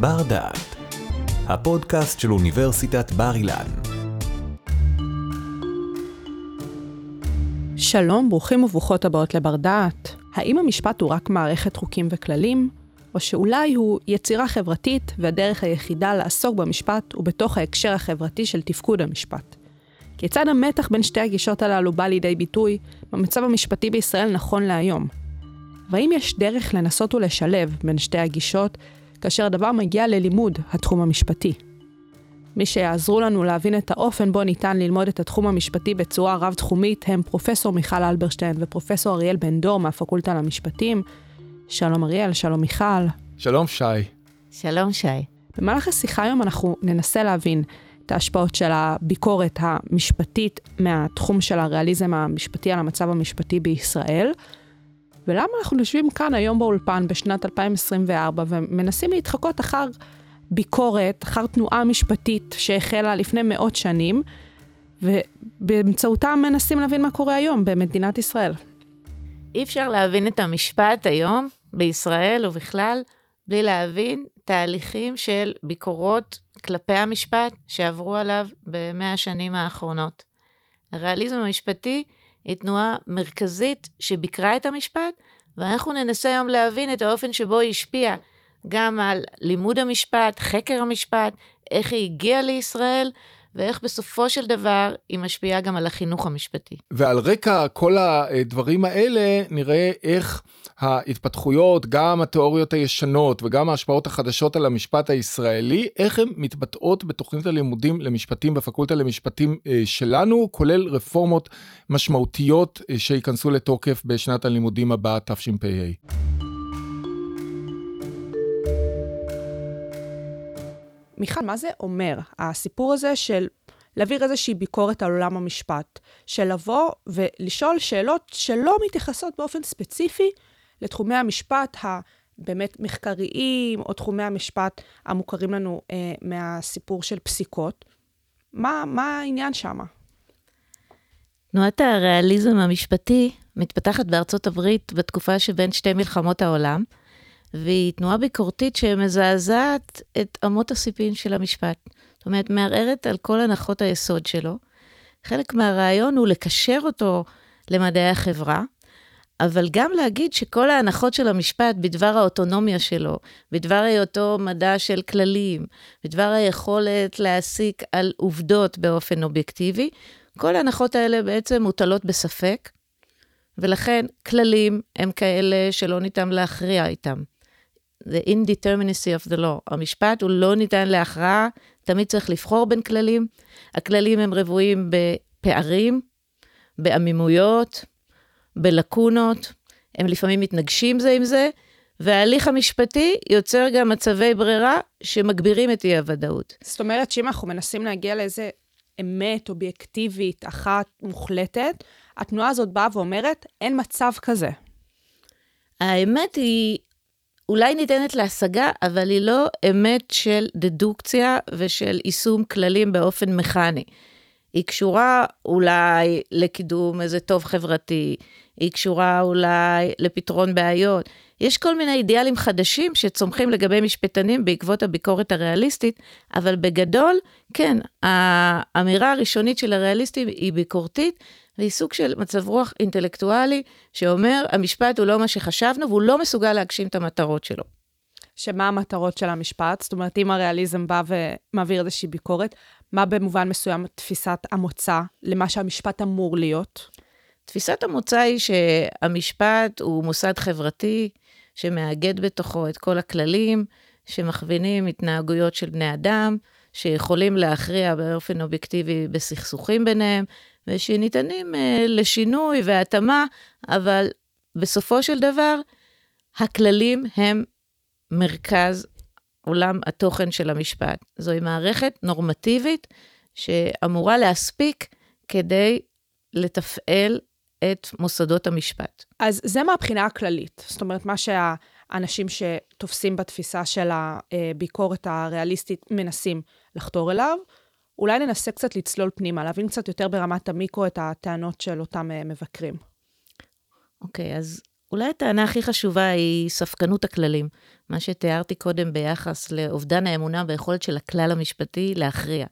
בר דעת, הפודקאסט של אוניברסיטת בר אילן. שלום, ברוכים וברוכות הבאות לבר דעת. האם המשפט הוא רק מערכת חוקים וכללים, או שאולי הוא יצירה חברתית והדרך היחידה לעסוק במשפט הוא בתוך ההקשר החברתי של תפקוד המשפט? כיצד המתח בין שתי הגישות הללו בא לידי ביטוי במצב המשפטי בישראל נכון להיום? והאם יש דרך לנסות ולשלב בין שתי הגישות כאשר הדבר מגיע ללימוד התחום המשפטי? מי שיעזרו לנו להבין את האופן בו ניתן ללמוד את התחום המשפטי בצורה רב-תחומית הם פרופסור מיכל אלברשטיין ופרופסור אריאל בן דור מהפקולטה למשפטים. שלום אריאל, שלום מיכל. שלום שי. שלום שי. במהלך השיחה היום אנחנו ננסה להבין את ההשפעות של הביקורת המשפטית מהתחום של הריאליזם המשפטי על המצב המשפטי בישראל. ולמה אנחנו יושבים כאן היום באולפן בשנת 2024 ומנסים להתחקות אחר ביקורת, אחר תנועה משפטית שהחלה לפני מאות שנים, ובאמצעותם מנסים להבין מה קורה היום במדינת ישראל. אי אפשר להבין את המשפט היום בישראל ובכלל בלי להבין תהליכים של ביקורות כלפי המשפט שעברו עליו במאה השנים האחרונות. הריאליזם המשפטי היא תנועה מרכזית שביקרה את המשפט, ואנחנו ננסה היום להבין את האופן שבו היא השפיעה גם על לימוד המשפט, חקר המשפט, איך היא הגיעה לישראל, ואיך בסופו של דבר היא משפיעה גם על החינוך המשפטי. ועל רקע כל הדברים האלה נראה איך ההתפתחויות, גם התיאוריות הישנות וגם ההשפעות החדשות על המשפט הישראלי, איך הן מתבטאות בתוכנית הלימודים למשפטים בפקולטה למשפטים אה, שלנו, כולל רפורמות משמעותיות אה, שייכנסו לתוקף בשנת הלימודים הבאה, תשפ"ה. מיכל, מה זה אומר, הסיפור הזה של להעביר איזושהי ביקורת על עולם המשפט, של לבוא ולשאול שאלות שלא מתייחסות באופן ספציפי לתחומי המשפט הבאמת מחקריים, או תחומי המשפט המוכרים לנו אה, מהסיפור של פסיקות. מה, מה העניין שם? תנועת הריאליזם המשפטי מתפתחת בארצות הברית בתקופה שבין שתי מלחמות העולם. והיא תנועה ביקורתית שמזעזעת את אמות הסיפין של המשפט. זאת אומרת, מערערת על כל הנחות היסוד שלו. חלק מהרעיון הוא לקשר אותו למדעי החברה, אבל גם להגיד שכל ההנחות של המשפט בדבר האוטונומיה שלו, בדבר היותו מדע של כללים, בדבר היכולת להסיק על עובדות באופן אובייקטיבי, כל ההנחות האלה בעצם מוטלות בספק, ולכן כללים הם כאלה שלא ניתן להכריע איתם. The indeterminacy of the law. המשפט הוא לא ניתן להכרעה, תמיד צריך לבחור בין כללים. הכללים הם רבועים בפערים, בעמימויות, בלקונות, הם לפעמים מתנגשים זה עם זה, וההליך המשפטי יוצר גם מצבי ברירה שמגבירים את אי-הוודאות. זאת אומרת שאם אנחנו מנסים להגיע לאיזה אמת אובייקטיבית אחת מוחלטת, התנועה הזאת באה ואומרת, אין מצב כזה. האמת היא אולי ניתנת להשגה, אבל היא לא אמת של דדוקציה ושל יישום כללים באופן מכני. היא קשורה אולי לקידום איזה טוב חברתי, היא קשורה אולי לפתרון בעיות. יש כל מיני אידיאלים חדשים שצומחים לגבי משפטנים בעקבות הביקורת הריאליסטית, אבל בגדול, כן, האמירה הראשונית של הריאליסטים היא ביקורתית, והיא סוג של מצב רוח אינטלקטואלי שאומר, המשפט הוא לא מה שחשבנו והוא לא מסוגל להגשים את המטרות שלו. שמה המטרות של המשפט? זאת אומרת, אם הריאליזם בא ומעביר איזושהי ביקורת, מה במובן מסוים תפיסת המוצא למה שהמשפט אמור להיות? תפיסת המוצא היא שהמשפט הוא מוסד חברתי שמאגד בתוכו את כל הכללים שמכווינים התנהגויות של בני אדם, שיכולים להכריע באופן אובייקטיבי בסכסוכים ביניהם, ושניתנים uh, לשינוי והתאמה, אבל בסופו של דבר, הכללים הם מרכז עולם התוכן של המשפט. זוהי מערכת נורמטיבית שאמורה להספיק כדי לתפעל את מוסדות המשפט. אז זה מהבחינה הכללית. זאת אומרת, מה שהאנשים שתופסים בתפיסה של הביקורת הריאליסטית מנסים לחתור אליו, אולי ננסה קצת לצלול פנימה, להבין קצת יותר ברמת המיקרו את הטענות של אותם uh, מבקרים. אוקיי, okay, אז אולי הטענה הכי חשובה היא ספקנות הכללים, מה שתיארתי קודם ביחס לאובדן האמונה ביכולת של הכלל המשפטי להכריע.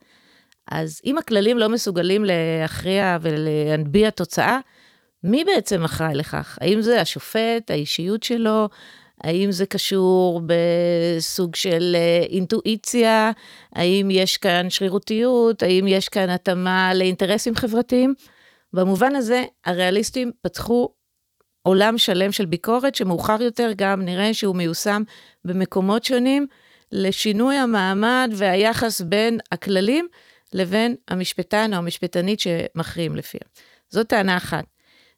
אז אם הכללים לא מסוגלים להכריע ולהנביע תוצאה, מי בעצם אחראי לכך? האם זה השופט, האישיות שלו? האם זה קשור בסוג של אה, אינטואיציה? האם יש כאן שרירותיות? האם יש כאן התאמה לאינטרסים חברתיים? במובן הזה, הריאליסטים פתחו עולם שלם של ביקורת, שמאוחר יותר גם נראה שהוא מיושם במקומות שונים, לשינוי המעמד והיחס בין הכללים לבין המשפטן או המשפטנית שמכריעים לפיהם. זאת טענה אחת.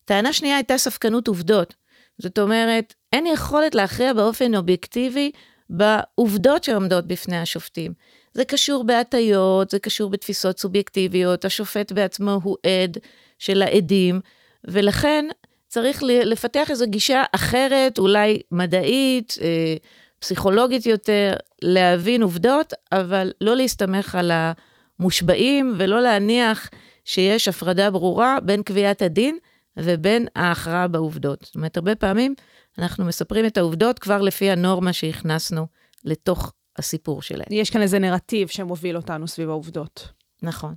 טענה שנייה הייתה ספקנות עובדות. זאת אומרת, אין יכולת להכריע באופן אובייקטיבי בעובדות שעומדות בפני השופטים. זה קשור בהטיות, זה קשור בתפיסות סובייקטיביות, השופט בעצמו הוא עד של העדים, ולכן צריך לפתח איזו גישה אחרת, אולי מדעית, אה, פסיכולוגית יותר, להבין עובדות, אבל לא להסתמך על המושבעים ולא להניח שיש הפרדה ברורה בין קביעת הדין ובין ההכרעה בעובדות. זאת אומרת, הרבה פעמים אנחנו מספרים את העובדות כבר לפי הנורמה שהכנסנו לתוך הסיפור שלהם. יש כאן איזה נרטיב שמוביל אותנו סביב העובדות. נכון.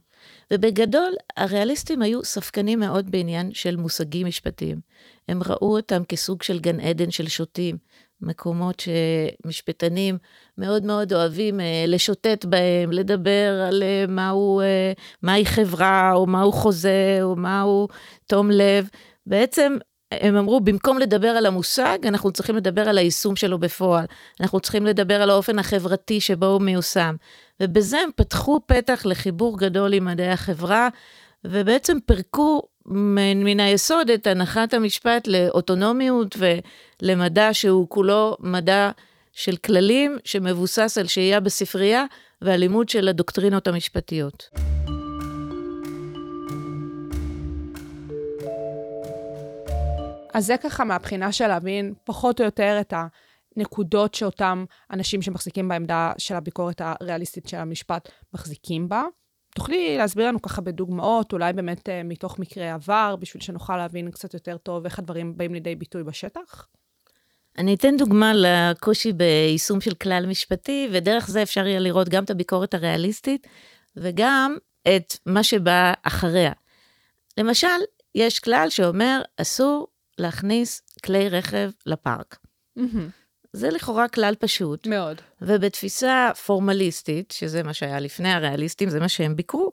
ובגדול, הריאליסטים היו ספקנים מאוד בעניין של מושגים משפטיים. הם ראו אותם כסוג של גן עדן של שוטים, מקומות שמשפטנים מאוד מאוד אוהבים אה, לשוטט בהם, לדבר על אה, מהו, אה, מהי חברה, או מהו חוזה, או מהו תום לב. בעצם הם אמרו, במקום לדבר על המושג, אנחנו צריכים לדבר על היישום שלו בפועל. אנחנו צריכים לדבר על האופן החברתי שבו הוא מיושם. ובזה הם פתחו פתח לחיבור גדול עם מדעי החברה, ובעצם פירקו מן היסוד את הנחת המשפט לאוטונומיות ולמדע שהוא כולו מדע של כללים, שמבוסס על שהייה בספרייה והלימוד של הדוקטרינות המשפטיות. אז זה ככה מהבחינה של להבין פחות או יותר את הנקודות שאותם אנשים שמחזיקים בעמדה של הביקורת הריאליסטית של המשפט מחזיקים בה. תוכלי להסביר לנו ככה בדוגמאות, אולי באמת אה, מתוך מקרי עבר, בשביל שנוכל להבין קצת יותר טוב איך הדברים באים לידי ביטוי בשטח? אני אתן דוגמה לקושי ביישום של כלל משפטי, ודרך זה אפשר יהיה לראות גם את הביקורת הריאליסטית, וגם את מה שבא אחריה. למשל, יש כלל שאומר, אסור להכניס כלי רכב לפארק. Mm-hmm. זה לכאורה כלל פשוט. מאוד. ובתפיסה פורמליסטית, שזה מה שהיה לפני הריאליסטים, זה מה שהם ביקרו,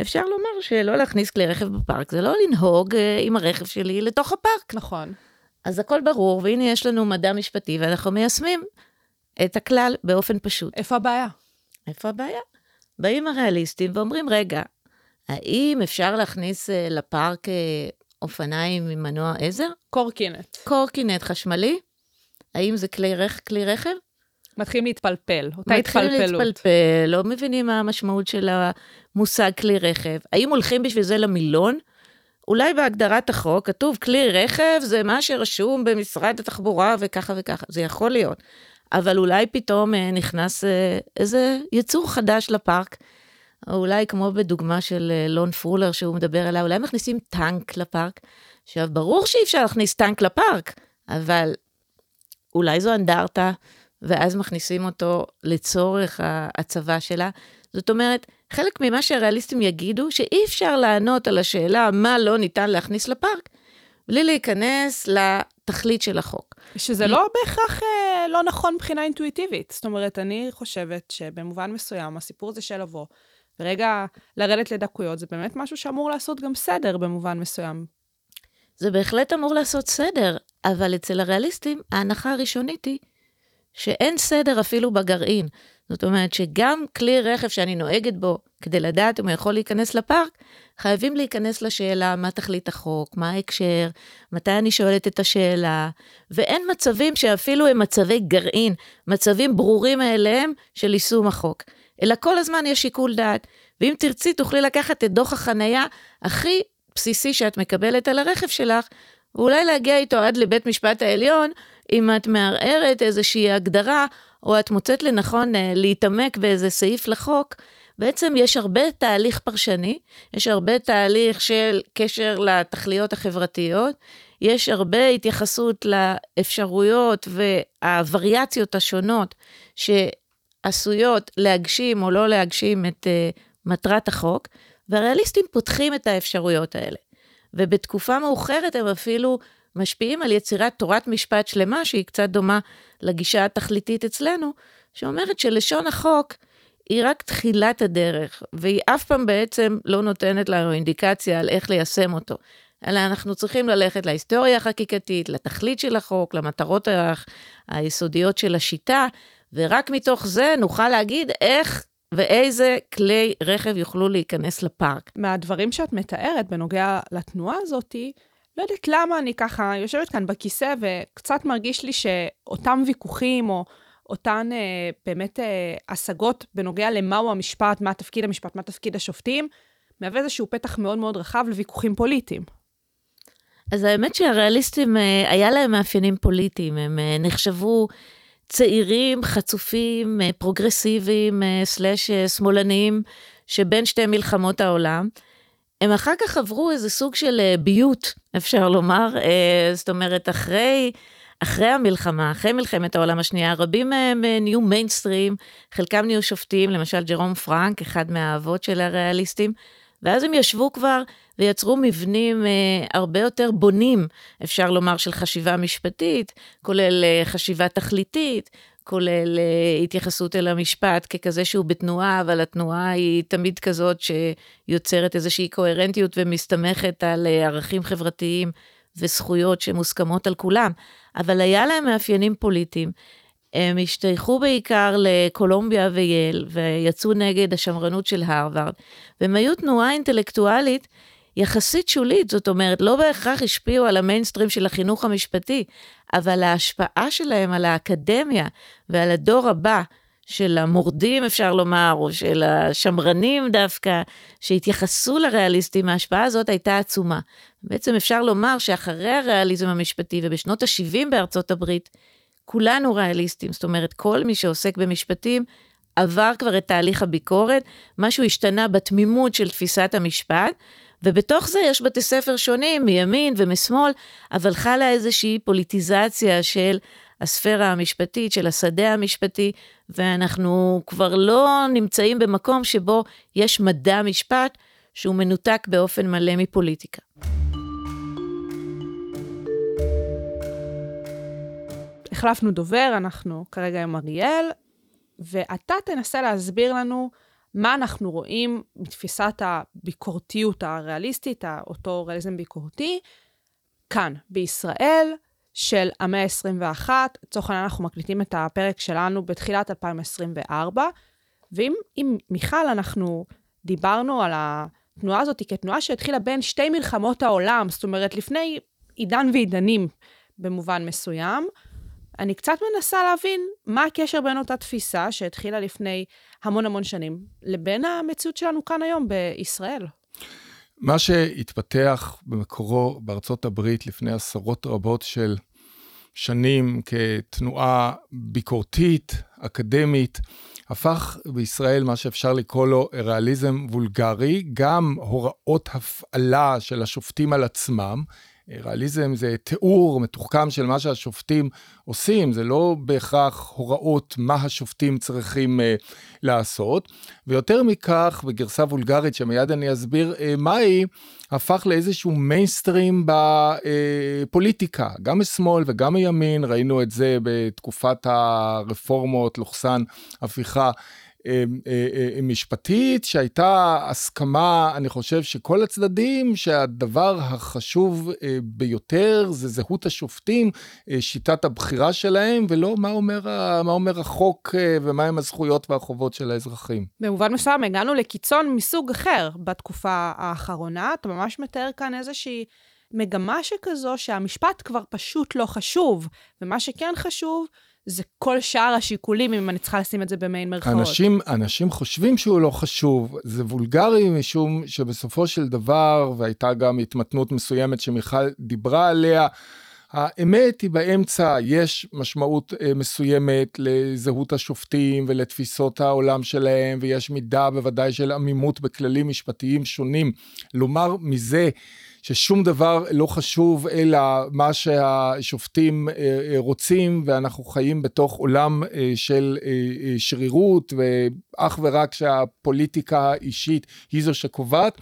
אפשר לומר שלא להכניס כלי רכב בפארק, זה לא לנהוג אה, עם הרכב שלי לתוך הפארק. נכון. אז הכל ברור, והנה יש לנו מדע משפטי, ואנחנו מיישמים את הכלל באופן פשוט. איפה הבעיה? איפה הבעיה? באים הריאליסטים ואומרים, רגע, האם אפשר להכניס אה, לפארק אה, אופניים עם מנוע עזר? קורקינט. קורקינט חשמלי? האם זה כלי, רכ... כלי רכב? מתחילים להתפלפל, אותה התפלפלות. מתחילים להתפלפל, לא מבינים מה המשמעות של המושג כלי רכב. האם הולכים בשביל זה למילון? אולי בהגדרת החוק כתוב כלי רכב זה מה שרשום במשרד התחבורה וככה וככה, זה יכול להיות. אבל אולי פתאום אה, נכנס אה, איזה יצור חדש לפארק, או אולי כמו בדוגמה של אה, לון פרולר שהוא מדבר עליה, אולי מכניסים טנק לפארק. עכשיו, ברור שאי אפשר להכניס טנק לפארק, אבל אולי זו אנדרטה, ואז מכניסים אותו לצורך הצבא שלה. זאת אומרת, חלק ממה שהריאליסטים יגידו, שאי אפשר לענות על השאלה מה לא ניתן להכניס לפארק, בלי להיכנס לתכלית של החוק. שזה לא בהכרח אה, לא נכון מבחינה אינטואיטיבית. זאת אומרת, אני חושבת שבמובן מסוים, הסיפור הזה של לבוא, ורגע לרדת לדקויות, זה באמת משהו שאמור לעשות גם סדר במובן מסוים. זה בהחלט אמור לעשות סדר, אבל אצל הריאליסטים, ההנחה הראשונית היא שאין סדר אפילו בגרעין. זאת אומרת שגם כלי רכב שאני נוהגת בו, כדי לדעת אם הוא יכול להיכנס לפארק, חייבים להיכנס לשאלה מה תכלית החוק, מה ההקשר, מתי אני שואלת את השאלה, ואין מצבים שאפילו הם מצבי גרעין, מצבים ברורים מאליהם של יישום החוק. אלא כל הזמן יש שיקול דעת. ואם תרצי, תוכלי לקחת את דוח החנייה הכי בסיסי שאת מקבלת על הרכב שלך, ואולי להגיע איתו עד לבית משפט העליון, אם את מערערת איזושהי הגדרה, או את מוצאת לנכון uh, להתעמק באיזה סעיף לחוק, בעצם יש הרבה תהליך פרשני, יש הרבה תהליך של קשר לתכליות החברתיות, יש הרבה התייחסות לאפשרויות והווריאציות השונות שעשויות להגשים או לא להגשים את uh, מטרת החוק, והריאליסטים פותחים את האפשרויות האלה. ובתקופה מאוחרת הם אפילו משפיעים על יצירת תורת משפט שלמה, שהיא קצת דומה לגישה התכליתית אצלנו, שאומרת שלשון החוק היא רק תחילת הדרך, והיא אף פעם בעצם לא נותנת לנו אינדיקציה על איך ליישם אותו. אלא אנחנו צריכים ללכת להיסטוריה החקיקתית, לתכלית של החוק, למטרות היסודיות של השיטה, ורק מתוך זה נוכל להגיד איך ואיזה כלי רכב יוכלו להיכנס לפארק. מהדברים שאת מתארת בנוגע לתנועה הזאתי, לא יודעת למה אני ככה יושבת כאן בכיסא וקצת מרגיש לי שאותם ויכוחים או אותן אה, באמת אה, השגות בנוגע למהו המשפט, מה תפקיד המשפט, מה תפקיד השופטים, מהווה איזשהו פתח מאוד מאוד רחב לוויכוחים פוליטיים. אז האמת שהריאליסטים, אה, היה להם מאפיינים פוליטיים, הם אה, נחשבו צעירים, חצופים, אה, פרוגרסיביים, slash שמאלניים, שבין שתי מלחמות העולם. הם אחר כך עברו איזה סוג של ביות, אפשר לומר, זאת אומרת, אחרי, אחרי המלחמה, אחרי מלחמת העולם השנייה, רבים מהם נהיו מיינסטרים, חלקם נהיו שופטים, למשל ג'רום פרנק, אחד מהאבות של הריאליסטים, ואז הם ישבו כבר ויצרו מבנים אה, הרבה יותר בונים, אפשר לומר, של חשיבה משפטית, כולל אה, חשיבה תכליתית, כולל אה, התייחסות אל המשפט ככזה שהוא בתנועה, אבל התנועה היא תמיד כזאת שיוצרת איזושהי קוהרנטיות ומסתמכת על אה, ערכים חברתיים וזכויות שמוסכמות על כולם. אבל היה להם מאפיינים פוליטיים. הם השתייכו בעיקר לקולומביה וייל, ויצאו נגד השמרנות של הרווארד, והם היו תנועה אינטלקטואלית יחסית שולית, זאת אומרת, לא בהכרח השפיעו על המיינסטרים של החינוך המשפטי, אבל ההשפעה שלהם על האקדמיה ועל הדור הבא, של המורדים, אפשר לומר, או של השמרנים דווקא, שהתייחסו לריאליסטים, ההשפעה הזאת הייתה עצומה. בעצם אפשר לומר שאחרי הריאליזם המשפטי ובשנות ה-70 בארצות הברית, כולנו ריאליסטים, זאת אומרת, כל מי שעוסק במשפטים עבר כבר את תהליך הביקורת, משהו השתנה בתמימות של תפיסת המשפט, ובתוך זה יש בתי ספר שונים, מימין ומשמאל, אבל חלה איזושהי פוליטיזציה של הספירה המשפטית, של השדה המשפטי, ואנחנו כבר לא נמצאים במקום שבו יש מדע משפט שהוא מנותק באופן מלא מפוליטיקה. החלפנו דובר, אנחנו כרגע עם אריאל, ואתה תנסה להסביר לנו מה אנחנו רואים מתפיסת הביקורתיות הריאליסטית, אותו ריאליזם ביקורתי, כאן, בישראל של המאה ה-21. לצורך העניין אנחנו מקליטים את הפרק שלנו בתחילת 2024, ואם עם מיכל אנחנו דיברנו על התנועה הזאת כתנועה שהתחילה בין שתי מלחמות העולם, זאת אומרת, לפני עידן ועידנים במובן מסוים, אני קצת מנסה להבין מה הקשר בין אותה תפיסה שהתחילה לפני המון המון שנים, לבין המציאות שלנו כאן היום בישראל. מה שהתפתח במקורו בארצות הברית לפני עשרות רבות של שנים כתנועה ביקורתית, אקדמית, הפך בישראל מה שאפשר לקרוא לו ריאליזם וולגרי, גם הוראות הפעלה של השופטים על עצמם, ריאליזם זה תיאור מתוחכם של מה שהשופטים עושים, זה לא בהכרח הוראות מה השופטים צריכים uh, לעשות. ויותר מכך, בגרסה וולגרית שמיד אני אסביר uh, מהי, הפך לאיזשהו מיינסטרים בפוליטיקה, uh, גם משמאל וגם מימין, ראינו את זה בתקופת הרפורמות, לוחסן הפיכה אה, אה, אה, משפטית, שהייתה הסכמה, אני חושב שכל הצדדים, שהדבר החשוב ביותר זה זהות השופטים, שיטת הבחירה שלהם, ולא מה אומר, מה אומר החוק ומהם הזכויות והחובות של האזרחים. במובן מסוים הגענו לקיצון מסוג אחר בתקופה האחרונה. אתה ממש מתאר כאן איזושהי... מגמה שכזו שהמשפט כבר פשוט לא חשוב, ומה שכן חשוב זה כל שאר השיקולים, אם אני צריכה לשים את זה במעין מרכאות. אנשים, אנשים חושבים שהוא לא חשוב, זה וולגרי משום שבסופו של דבר, והייתה גם התמתנות מסוימת שמיכל דיברה עליה, האמת היא באמצע, יש משמעות אה, מסוימת לזהות השופטים ולתפיסות העולם שלהם, ויש מידה בוודאי של עמימות בכללים משפטיים שונים. לומר מזה ששום דבר לא חשוב אלא מה שהשופטים אה, אה, רוצים, ואנחנו חיים בתוך עולם של שרירות, ואך ורק שהפוליטיקה האישית היא זו שקובעת.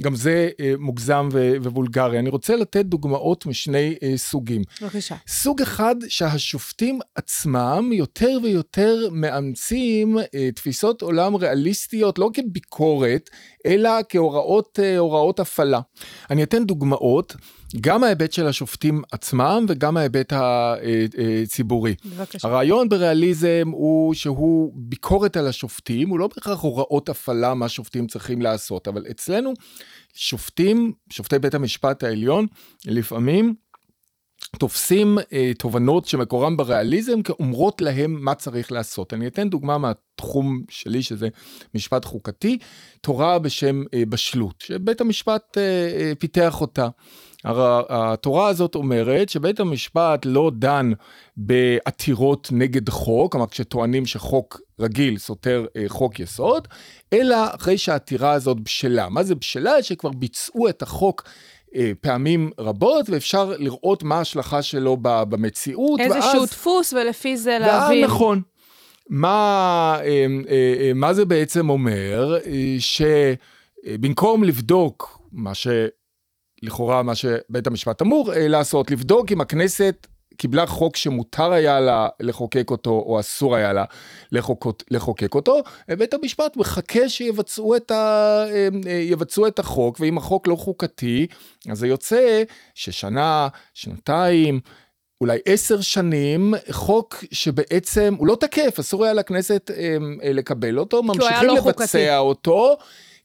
גם זה אה, מוגזם ו- ווולגרי. אני רוצה לתת דוגמאות משני אה, סוגים. בבקשה. סוג אחד שהשופטים עצמם יותר ויותר מאמצים אה, תפיסות עולם ריאליסטיות, לא כביקורת, אלא כהוראות אה, הפעלה. אני אתן דוגמאות. גם ההיבט של השופטים עצמם וגם ההיבט הציבורי. אה, אה, בבקשה. הרעיון בריאליזם הוא שהוא ביקורת על השופטים, הוא לא בהכרח הוראות הפעלה מה שופטים צריכים לעשות, אבל אצלנו שופטים, שופטי בית המשפט העליון, לפעמים תופסים אה, תובנות שמקורם בריאליזם כאומרות להם מה צריך לעשות. אני אתן דוגמה מהתחום שלי שזה משפט חוקתי, תורה בשם אה, בשלות, שבית המשפט אה, אה, פיתח אותה. התורה הזאת אומרת שבית המשפט לא דן בעתירות נגד חוק, כלומר כשטוענים שחוק רגיל סותר אה, חוק יסוד, אלא אחרי שהעתירה הזאת בשלה. מה זה בשלה? שכבר ביצעו את החוק פעמים רבות, ואפשר לראות מה ההשלכה שלו במציאות. איזשהו ואז... דפוס, ולפי זה להבין. נכון. מה, אה, אה, מה זה בעצם אומר? שבמקום לבדוק מה שלכאורה מה שבית המשפט אמור לעשות, לבדוק אם הכנסת קיבלה חוק שמותר היה לה לחוקק אותו, או אסור היה לה לחוק, לחוקק אותו, בית המשפט מחכה שיבצעו את, ה, יבצעו את החוק, ואם החוק לא חוקתי, אז זה יוצא ששנה, שנתיים, אולי עשר שנים, חוק שבעצם הוא לא תקף, אסור היה לכנסת אה, לקבל אותו, ממשיכים לא לבצע חוקתי. אותו,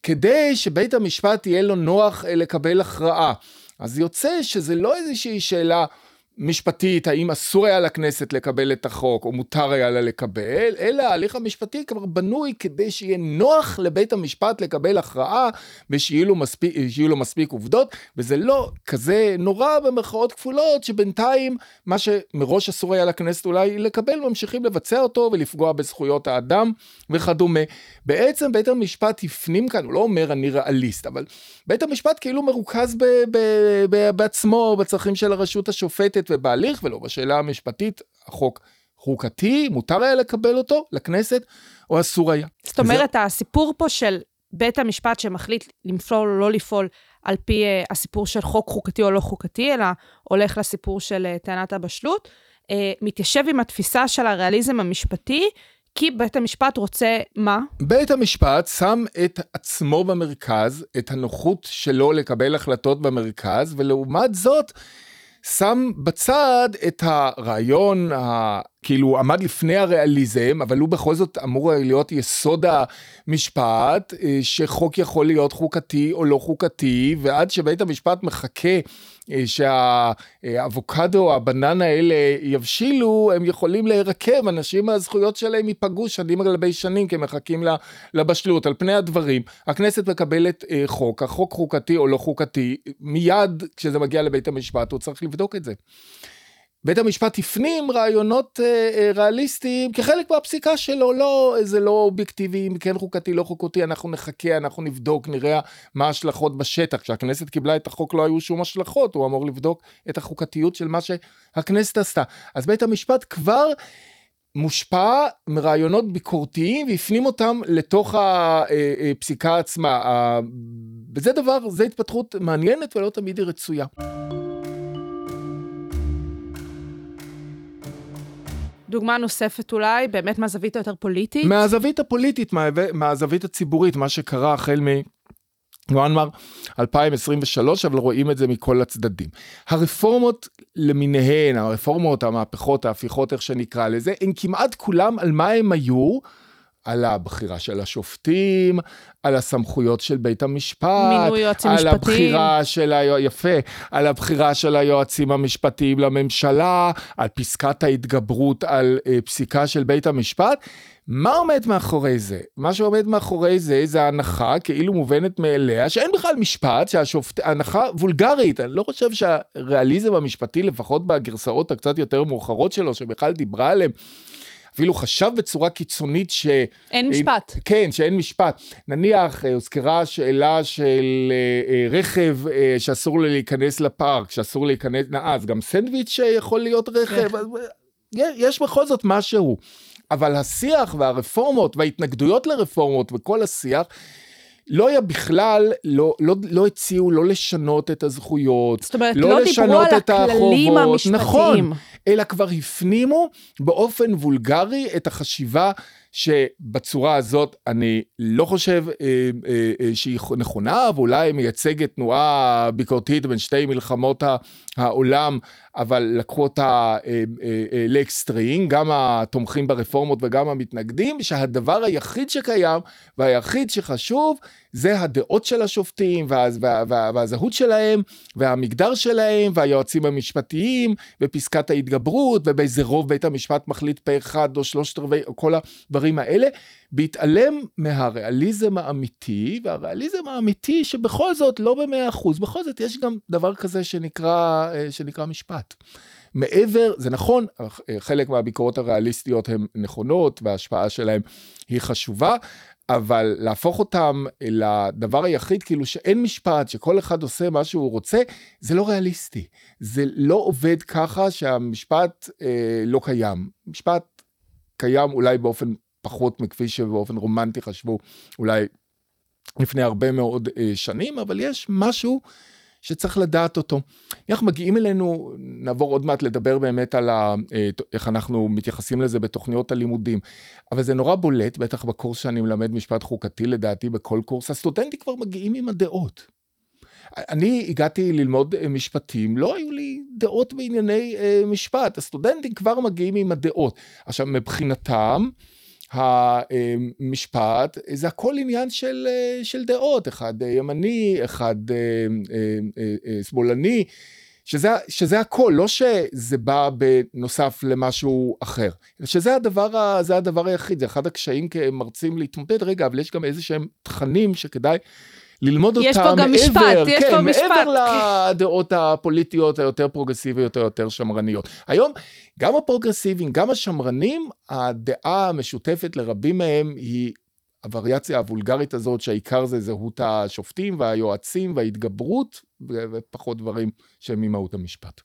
כדי שבית המשפט יהיה לו נוח אה, לקבל הכרעה. אז יוצא שזה לא איזושהי שאלה משפטית, האם אסור היה לכנסת לקבל את החוק, או מותר היה לה לקבל, אלא ההליך המשפטי כבר בנוי כדי שיהיה נוח לבית המשפט לקבל הכרעה, ושיהיו לו מספיק, לו מספיק עובדות, וזה לא כזה נורא במרכאות כפולות, שבינתיים מה שמראש אסור היה לכנסת אולי לקבל, ממשיכים לבצע אותו ולפגוע בזכויות האדם וכדומה. בעצם בית המשפט הפנים כאן, הוא לא אומר אני ריאליסט, אבל בית המשפט כאילו מרוכז ב, ב, ב, בעצמו, בצרכים של הרשות השופטת. ובהליך ולא בשאלה המשפטית, החוק חוקתי, מותר היה לקבל אותו לכנסת או אסור היה. זאת אומרת, וזה... הסיפור פה של בית המשפט שמחליט לפעול או לא לפעול על פי uh, הסיפור של חוק חוקתי או לא חוקתי, אלא הולך לסיפור של uh, טענת הבשלות, uh, מתיישב עם התפיסה של הריאליזם המשפטי, כי בית המשפט רוצה מה? בית המשפט שם את עצמו במרכז, את הנוחות שלו לקבל החלטות במרכז, ולעומת זאת, שם בצד את הרעיון, ה... כאילו עמד לפני הריאליזם, אבל הוא בכל זאת אמור להיות יסוד המשפט, אה, שחוק יכול להיות חוקתי או לא חוקתי, ועד שבית המשפט מחכה אה, שהאבוקדו או הבננה האלה יבשילו, הם יכולים להירקב, אנשים מהזכויות שלהם ייפגעו שנים על גבי שנים, כי הם מחכים לבשלות. על פני הדברים, הכנסת מקבלת אה, חוק, החוק חוקתי או לא חוקתי, מיד כשזה מגיע לבית המשפט הוא צריך לבדוק את זה. בית המשפט הפנים רעיונות אה, אה, ריאליסטיים כחלק מהפסיקה שלו, לא, זה לא אובייקטיבי, כן חוקתי, לא חוקתי, אנחנו נחכה, אנחנו נבדוק, נראה מה ההשלכות בשטח. כשהכנסת קיבלה את החוק לא היו שום השלכות, הוא אמור לבדוק את החוקתיות של מה שהכנסת עשתה. אז בית המשפט כבר... מושפע מרעיונות ביקורתיים והפנים אותם לתוך הפסיקה אה, אה, עצמה. וזה דבר, זו התפתחות מעניינת ולא תמיד היא רצויה. דוגמה נוספת אולי, באמת מהזווית היותר פוליטית? מהזווית הפוליטית, מה, מהזווית הציבורית, מה שקרה החל מ... ינואר 2023, אבל רואים את זה מכל הצדדים. הרפורמות למיניהן, הרפורמות, המהפכות, ההפיכות, איך שנקרא לזה, הן כמעט כולם על מה הם היו, על הבחירה של השופטים, על הסמכויות של בית המשפט, מינוי יועצים על משפטיים. הבחירה של היוע... יפה, על הבחירה של היועצים המשפטיים לממשלה, על פסקת ההתגברות על אה, פסיקה של בית המשפט. מה עומד מאחורי זה? מה שעומד מאחורי זה, זה הנחה כאילו מובנת מאליה, שאין בכלל משפט, שהשופט... הנחה וולגרית. אני לא חושב שהריאליזם המשפטי, לפחות בגרסאות הקצת יותר מאוחרות שלו, שבכלל דיברה עליהם, אפילו חשב בצורה קיצונית ש... אין משפט. כן, שאין משפט. נניח, אה, הוזכרה שאלה של אה, אה, רכב אה, שאסור להיכנס לפארק, שאסור להיכנס, אז גם סנדוויץ' אה, יכול להיות רכב, אה, יש בכל זאת משהו. אבל השיח והרפורמות וההתנגדויות לרפורמות וכל השיח, לא היה בכלל, לא, לא, לא הציעו לא לשנות את הזכויות, זאת אומרת, לא, לא לשנות דיברו על את הכללים החובות, המשפטיים. נכון, אלא כבר הפנימו באופן וולגרי את החשיבה שבצורה הזאת אני לא חושב אה, אה, אה, שהיא נכונה, ואולי מייצגת תנועה ביקורתית בין שתי מלחמות העולם, אבל לקחו אותה אה, אה, אה, לאקסטרים, גם התומכים ברפורמות וגם המתנגדים, שהדבר היחיד שקיים והיחיד שחשוב זה הדעות של השופטים וה, וה, וה, והזהות שלהם והמגדר שלהם והיועצים המשפטיים ופסקת ההתגברות ובאיזה רוב בית המשפט מחליט פה אחד או שלושת רבעי או כל הדברים האלה, בהתעלם מהריאליזם האמיתי והריאליזם האמיתי שבכל זאת לא במאה אחוז, בכל זאת יש גם דבר כזה שנקרא, אה, שנקרא משפט. מעבר, זה נכון, חלק מהביקורות הריאליסטיות הן נכונות וההשפעה שלהן היא חשובה, אבל להפוך אותם לדבר היחיד, כאילו שאין משפט, שכל אחד עושה מה שהוא רוצה, זה לא ריאליסטי. זה לא עובד ככה שהמשפט אה, לא קיים. משפט קיים אולי באופן פחות מכפי שבאופן רומנטי חשבו אולי לפני הרבה מאוד אה, שנים, אבל יש משהו שצריך לדעת אותו. איך מגיעים אלינו, נעבור עוד מעט לדבר באמת על ה, אה, איך אנחנו מתייחסים לזה בתוכניות הלימודים, אבל זה נורא בולט, בטח בקורס שאני מלמד משפט חוקתי לדעתי בכל קורס, הסטודנטים כבר מגיעים עם הדעות. אני הגעתי ללמוד אה, משפטים, לא היו לי דעות בענייני אה, משפט, הסטודנטים כבר מגיעים עם הדעות. עכשיו, מבחינתם, המשפט זה הכל עניין של, של דעות, אחד ימני, אחד שמאלני, שזה, שזה הכל, לא שזה בא בנוסף למשהו אחר, שזה הדבר, זה הדבר היחיד, זה אחד הקשיים כמרצים להתמודד, רגע, אבל יש גם איזה שהם תכנים שכדאי ללמוד יש אותם פה גם מעבר, משפט, יש כן, פה משפט. מעבר לדעות הפוליטיות היותר פרוגרסיביות או יותר שמרניות. היום, גם הפרוגרסיביים, גם השמרנים, הדעה המשותפת לרבים מהם היא הווריאציה הוולגרית הזאת, שהעיקר זה זהות השופטים והיועצים וההתגברות, ופחות דברים שהם ממהות המשפט.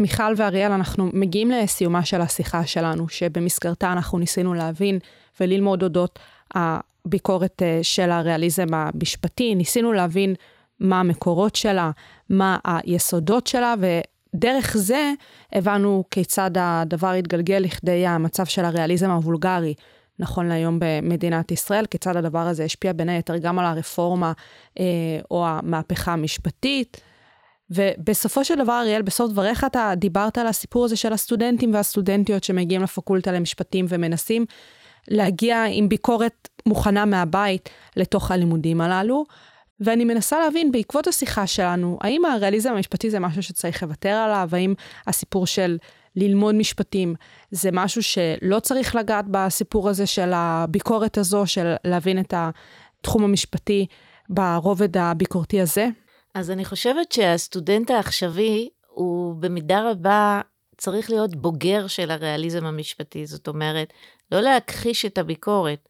מיכל ואריאל, אנחנו מגיעים לסיומה של השיחה שלנו, שבמסגרתה אנחנו ניסינו להבין וללמוד אודות הביקורת אה, של הריאליזם המשפטי, ניסינו להבין מה המקורות שלה, מה היסודות שלה, ודרך זה הבנו כיצד הדבר התגלגל לכדי המצב של הריאליזם הוולגרי. נכון להיום במדינת ישראל, כיצד הדבר הזה השפיע בין היתר גם על הרפורמה אה, או המהפכה המשפטית. ובסופו של דבר, אריאל, בסוף דבריך אתה דיברת על הסיפור הזה של הסטודנטים והסטודנטיות שמגיעים לפקולטה למשפטים ומנסים להגיע עם ביקורת מוכנה מהבית לתוך הלימודים הללו. ואני מנסה להבין, בעקבות השיחה שלנו, האם הריאליזם המשפטי זה משהו שצריך לוותר עליו? האם הסיפור של ללמוד משפטים זה משהו שלא צריך לגעת בסיפור הזה של הביקורת הזו, של להבין את התחום המשפטי ברובד הביקורתי הזה? אז אני חושבת שהסטודנט העכשווי הוא במידה רבה צריך להיות בוגר של הריאליזם המשפטי, זאת אומרת, לא להכחיש את הביקורת,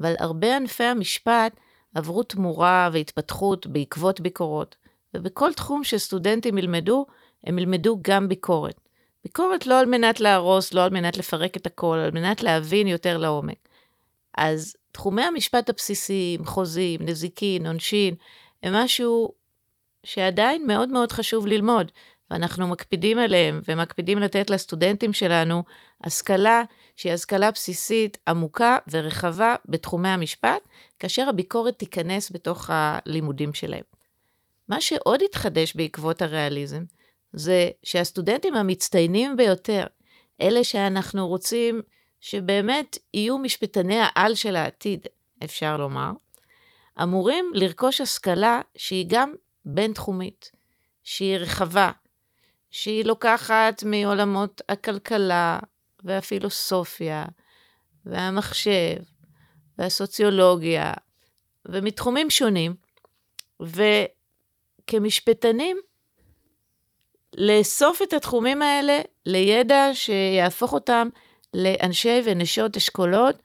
אבל הרבה ענפי המשפט עברו תמורה והתפתחות בעקבות ביקורות, ובכל תחום שסטודנטים ילמדו, הם ילמדו גם ביקורת. ביקורת לא על מנת להרוס, לא על מנת לפרק את הכל, על מנת להבין יותר לעומק. אז תחומי המשפט הבסיסיים, חוזים, נזיקין, עונשין, הם משהו שעדיין מאוד מאוד חשוב ללמוד, ואנחנו מקפידים עליהם ומקפידים לתת לסטודנטים שלנו השכלה שהיא השכלה בסיסית עמוקה ורחבה בתחומי המשפט, כאשר הביקורת תיכנס בתוך הלימודים שלהם. מה שעוד התחדש בעקבות הריאליזם, זה שהסטודנטים המצטיינים ביותר, אלה שאנחנו רוצים שבאמת יהיו משפטני העל של העתיד, אפשר לומר, אמורים לרכוש השכלה שהיא גם בין-תחומית, שהיא רחבה, שהיא לוקחת מעולמות הכלכלה והפילוסופיה והמחשב והסוציולוגיה ומתחומים שונים, וכמשפטנים, לאסוף את התחומים האלה לידע שיהפוך אותם לאנשי ונשות אשכולות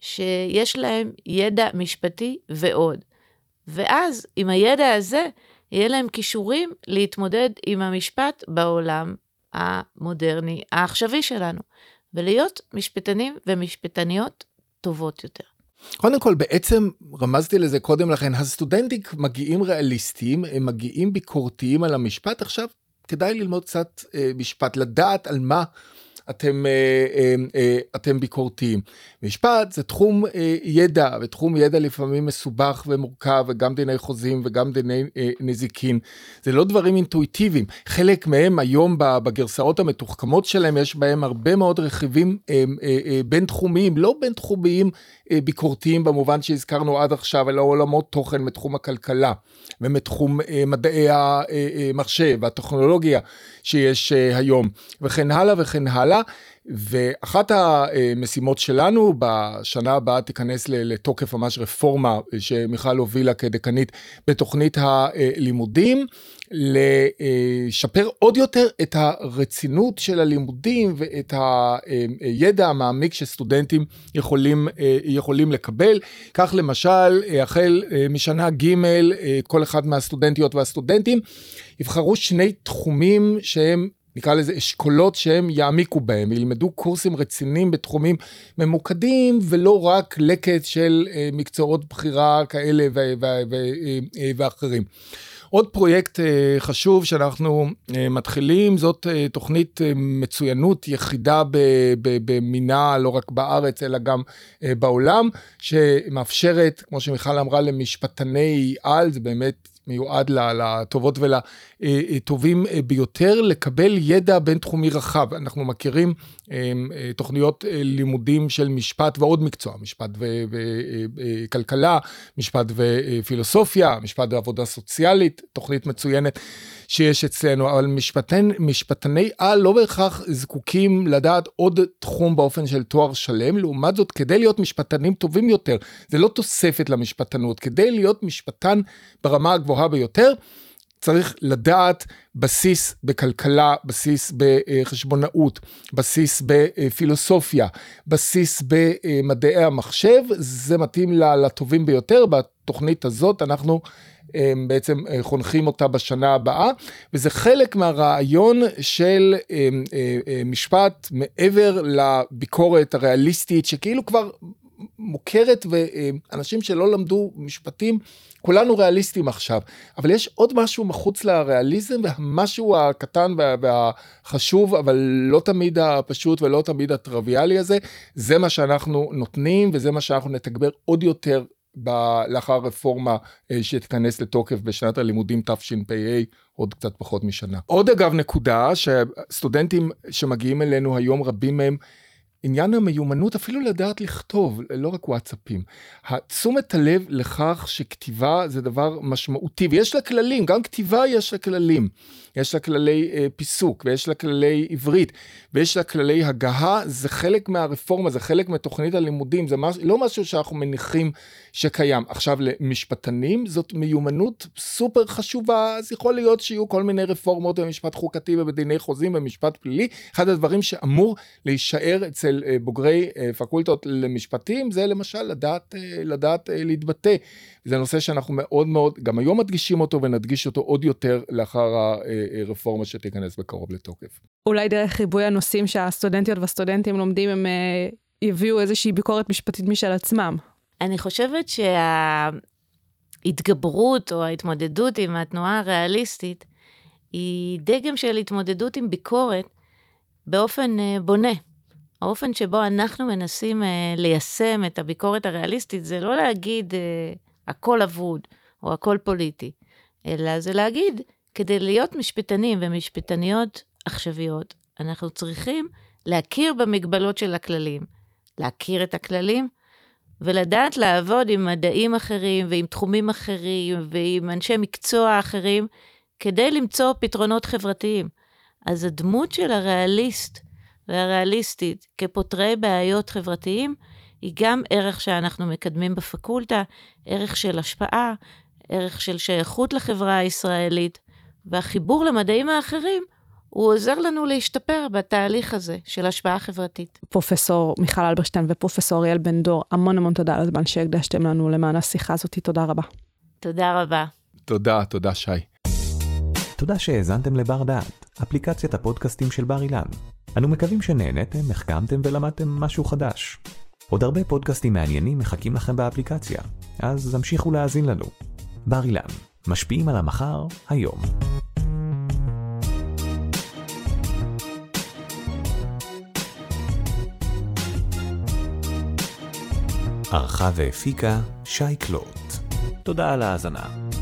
שיש להם ידע משפטי ועוד. ואז עם הידע הזה, יהיה להם כישורים להתמודד עם המשפט בעולם המודרני, העכשווי שלנו, ולהיות משפטנים ומשפטניות טובות יותר. קודם כל, בעצם רמזתי לזה קודם לכן, הסטודנטים מגיעים ריאליסטיים, הם מגיעים ביקורתיים על המשפט. עכשיו, כדאי ללמוד קצת אה, משפט, לדעת על מה אתם, אה, אה, אה, אתם ביקורתיים. משפט זה תחום ידע, ותחום ידע לפעמים מסובך ומורכב, וגם דיני חוזים וגם דיני נזיקין. זה לא דברים אינטואיטיביים. חלק מהם היום בגרסאות המתוחכמות שלהם, יש בהם הרבה מאוד רכיבים בין תחומיים, לא בין תחומיים ביקורתיים במובן שהזכרנו עד עכשיו, אלא עולמות תוכן מתחום הכלכלה ומתחום מדעי המחשב והטכנולוגיה שיש היום, וכן הלאה וכן הלאה. הלאה. ואחת המשימות שלנו בשנה הבאה תיכנס לתוקף ממש רפורמה שמיכל הובילה כדקנית בתוכנית הלימודים, לשפר עוד יותר את הרצינות של הלימודים ואת הידע המעמיק שסטודנטים יכולים, יכולים לקבל. כך למשל, החל משנה ג' כל אחד מהסטודנטיות והסטודנטים יבחרו שני תחומים שהם נקרא לזה אשכולות שהם יעמיקו בהם, ילמדו קורסים רציניים בתחומים ממוקדים, ולא רק לקט של אה, מקצועות בחירה כאלה אה, ואחרים. עוד פרויקט אה, חשוב שאנחנו מתחילים, זאת תוכנית מצוינות יחידה במינה, לא רק בארץ, אלא גם בעולם, שמאפשרת, כמו שמיכל אמרה, למשפטני על, זה באמת מיועד לטובות ולטובים אה, ביותר, לקבל ידע בינתחומי רחב. אנחנו מכירים אה, אה, תוכניות לימודים של משפט ועוד מקצוע, משפט וכלכלה, משפט ופילוסופיה, משפט ועבודה סוציאלית, תוכנית מצוינת. שיש אצלנו, אבל משפטן, משפטני על לא בהכרח זקוקים לדעת עוד תחום באופן של תואר שלם, לעומת זאת, כדי להיות משפטנים טובים יותר, זה לא תוספת למשפטנות, כדי להיות משפטן ברמה הגבוהה ביותר, צריך לדעת בסיס בכלכלה, בסיס בחשבונאות, בסיס בפילוסופיה, בסיס במדעי המחשב, זה מתאים לטובים ביותר. בתוכנית הזאת אנחנו בעצם אה, חונכים אותה בשנה הבאה, וזה חלק מהרעיון של אה, אה, משפט מעבר לביקורת הריאליסטית, שכאילו כבר מוכרת, ואנשים שלא למדו משפטים, כולנו ריאליסטים עכשיו, אבל יש עוד משהו מחוץ לריאליזם, והמשהו הקטן והחשוב, אבל לא תמיד הפשוט ולא תמיד הטרוויאלי הזה, זה מה שאנחנו נותנים, וזה מה שאנחנו נתגבר עוד יותר ב- לאחר הרפורמה אה, שתיכנס לתוקף בשנת הלימודים תשפ"ה, עוד קצת פחות משנה. עוד אגב נקודה, שסטודנטים שמגיעים אלינו היום, רבים מהם, עניין המיומנות אפילו לדעת לכתוב, לא רק וואטסאפים. תשומת הלב לכך שכתיבה זה דבר משמעותי, ויש לה כללים, גם כתיבה יש לה כללים. יש לה כללי אה, פיסוק, ויש לה כללי עברית, ויש לה כללי הגהה, זה חלק מהרפורמה, זה חלק מתוכנית הלימודים, זה מש, לא משהו שאנחנו מניחים שקיים. עכשיו, למשפטנים זאת מיומנות סופר חשובה, אז יכול להיות שיהיו כל מיני רפורמות במשפט חוקתי ובדיני חוזים במשפט פלילי. אחד הדברים שאמור להישאר אצל אה, בוגרי אה, פקולטות למשפטים, זה למשל לדעת, אה, לדעת להתבטא. זה נושא שאנחנו מאוד מאוד, גם היום מדגישים אותו ונדגיש אותו עוד יותר לאחר הרפורמה שתיכנס בקרוב לתוקף. אולי דרך ריבוי הנושאים שהסטודנטיות והסטודנטים לומדים, הם יביאו איזושהי ביקורת משפטית משל עצמם. אני חושבת שההתגברות או ההתמודדות עם התנועה הריאליסטית היא דגם של התמודדות עם ביקורת באופן בונה. האופן שבו אנחנו מנסים uh, ליישם את הביקורת הריאליסטית זה לא להגיד uh, הכל אבוד או הכל פוליטי, אלא זה להגיד כדי להיות משפטנים ומשפטניות עכשוויות, אנחנו צריכים להכיר במגבלות של הכללים, להכיר את הכללים ולדעת לעבוד עם מדעים אחרים ועם תחומים אחרים ועם אנשי מקצוע אחרים כדי למצוא פתרונות חברתיים. אז הדמות של הריאליסט והריאליסטית כפותרי בעיות חברתיים היא גם ערך שאנחנו מקדמים בפקולטה, ערך של השפעה, ערך של שייכות לחברה הישראלית, והחיבור למדעים האחרים הוא עוזר לנו להשתפר בתהליך הזה של השפעה חברתית. פרופסור מיכל אלברשטיין ופרופסור אריאל בן דור, המון המון תודה על הזמן שהקדשתם לנו למען השיחה הזאת, תודה רבה. תודה רבה. תודה, תודה שי. תודה שהאזנתם לבר דעת, אפליקציית הפודקאסטים של בר אילן. אנו מקווים שנהנתם, החכמתם ולמדתם משהו חדש. עוד הרבה פודקאסטים מעניינים מחכים לכם באפליקציה, אז המשיכו להאזין לנו. בר אילן, משפיעים על המחר, היום. ערכה והפיקה שי קלוט. תודה על ההאזנה.